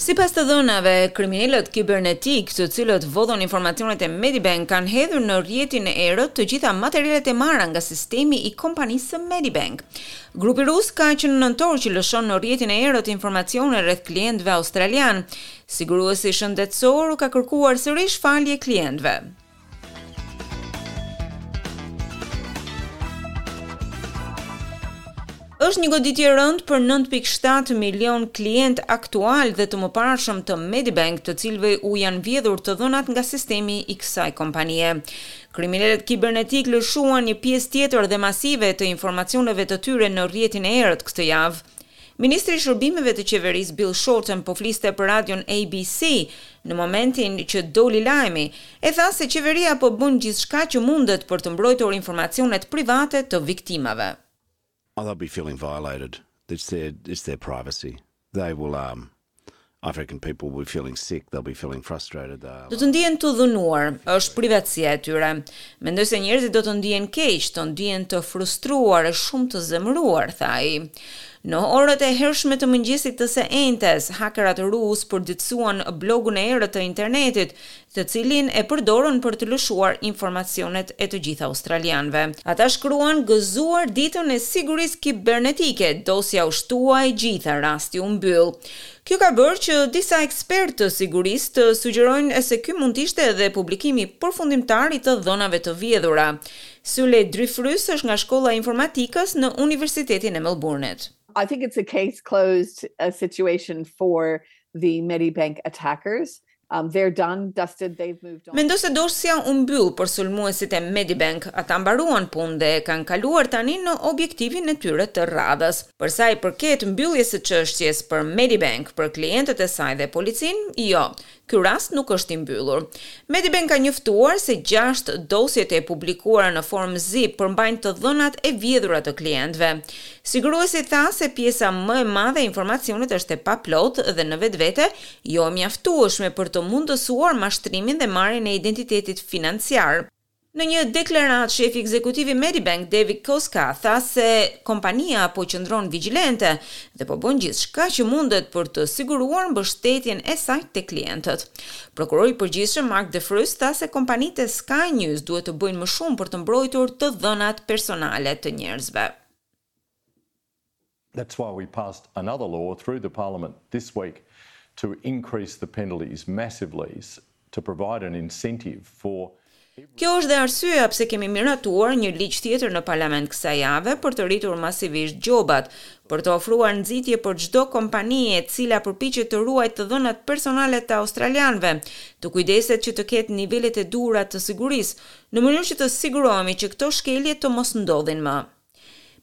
Sipas të dhënave, kriminelët kibernetikë, të cilët vodhën informacionet e Medibank, kanë hedhur në rrjetin e errët të gjitha materialet e marra nga sistemi i kompanisë së Medibank. Grupi rus ka që në nëntor që lëshon në rrjetin e errët informacione rreth klientëve australianë, Siguruesi shëndetësor u ka kërkuar sërish falje klientëve. Është një goditje e rëndë për nëntë pikë shtatë milionë klientë aktualë dhe të mëparshëm të Medibank, të cilëve u janë vjedhur të dhënat nga sistemi i kësaj kompanie. Kriminelët kibernetikë lëshuan një pjesë tjetër dhe masive të informacioneve të tyre në rrjetin e errët këtë javë. Ministri i Shërbimeve të Qeverisë Bill Shorten po fliste për radion ABC në momentin që doli lajmi, e tha se qeveria po bën gjithçka që mundet për të mbrojtur informacionet private të viktimave. They'll be feeling violated, it's their, it's their privacy, they will Do të ndihen të dhunuar, është privatësia e tyre. Mendoj se njerëzit do të ndihen keq, të ndihen të frustruar e shumë të zemëruar, tha ai. Në orët e hershme të mëngjesit të së enjtes, hakerat rusë përditësuan blogun e errët të internetit, të cilin e përdorën për të lëshuar informacionet e të gjithë australianëve. Ata shkruan, Gëzuar ditën e sigurisë kibernetike, dosja u shtua e gjitha, rasti u mbyll. Kjo ka bërë që disa ekspertë të sigurisë të sugjerojnë se ky mund të ishte edhe publikimi përfundimtar i të dhënave të vjedhura. Suelette Dreyfus është nga Shkolla e Informatikës në Universitetin e Melburnit. I think it's a case closed uh situation for the Medibank attackers. Um, they're done, dusted, they've moved on. Mendoj se dosja u mbyll për sulmuesit e Medibank, ata mbaruan punë dhe kanë kaluar tani në objektivin e tyre të radhës. Për sa i përket mbylljes së çështjes për Medibank, për klientët e saj dhe policinë, jo, ky rast nuk është i mbyllur. Medibank ka njoftuar se gjashtë dosjet e publikuara në formë zip përmbajnë të dhënat e vjedhura të klientëve. Siguruesi tha se pjesa më e madhe e informacionit është e paplotë dhe në vetvete jo e mjaftueshme për të mundësuar mashtrimin dhe marrjen e identitetit financiar. Në një deklaratë, shefi ekzekutiv i Medibank, David Koczkar, tha se kompania po qëndron vigjilente dhe po bën gjithçka që mundet për të siguruar mbështetjen e saj te klientët. Prokurori i Përgjithshëm, Mark Dreyfus, tha se kompanitë e Sky News duhet të bëjnë më shumë për të mbrojtur të dhënat personale të njerëzve. That's why we passed another law through the parliament this week to increase the penalties massively to provide an incentive for Kjo është dhe arsyeja pse kemi miratuar një ligj tjetër në parlament kësaj jave për të rritur masivisht gjobat, për të ofruar nxitje për çdo kompani e cila përpiqet të ruajë të dhënat personale të australianëve, të kujdeset që të ketë nivelet e duhura të sigurisë, në mënyrë që të sigurohemi që këto shkelje të mos ndodhin më.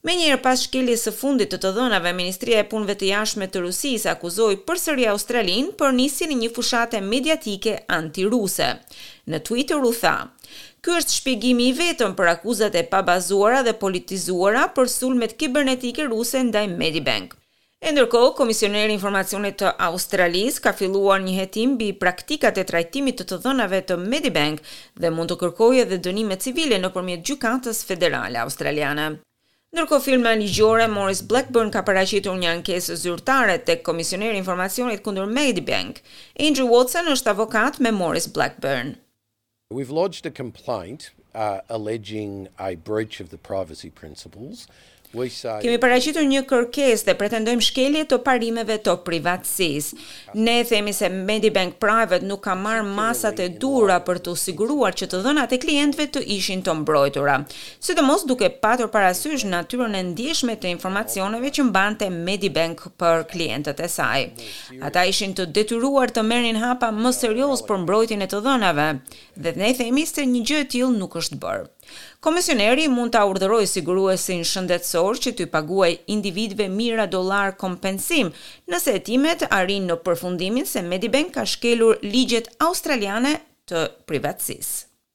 Menjëherë pas shkeljes së fundit të të dhënave, Ministria e Punëve të Jashtme të Rusisë akuzoi përsëri Australinë për nisjen e një fushate mediatike anti-ruse. Në Twitter u tha, Ky është shpjegimi i vetëm për akuzat e pabazuara dhe politizuara për sulmet kibernetike ruse ndaj Medibank. E ndërkohë, Komisioneri i Informacionit të Australisë ka filluar një hetim mbi praktikat e trajtimit të të dhënave të Medibank dhe mund të kërkojë edhe dënime civile nëpërmjet gjykatës federale australiane. Ndërkohë, firma ligjore Maurice Blackburn ka paraqitur një ankesë zyrtare tek Komisioneri i Informacionit kundër Medibank. Andrew Watson është avokat me Maurice Blackburn. We've lodged a complaint alleging a breach of the privacy principles, we say. Kemi paraqitur një kërkesë dhe pretendojmë shkelje të parimeve të privatësisë. Ne themi se Medibank Private nuk ka marrë masat e duhura për t'u siguruar që të dhënat e klientëve të ishin të mbrojtura, sidomos duke patur parasysh natyrën e ndjeshme të informacioneve që mbante Medibank për klientët e saj. Ata ishin të detyruar të merrnin hapa më seriozë për mbrojtjen e të dhënave, dhe ne themi se një gjë e tillë nuk është bërë. Komisioneri mund ta urdhërojë siguruesin shëndetësor që t'i paguajë individëve mijëra dollarë kompensim nëse hetimet arrijnë në përfundimin se Medibank ka shkelur ligjet australiane të privatësisë.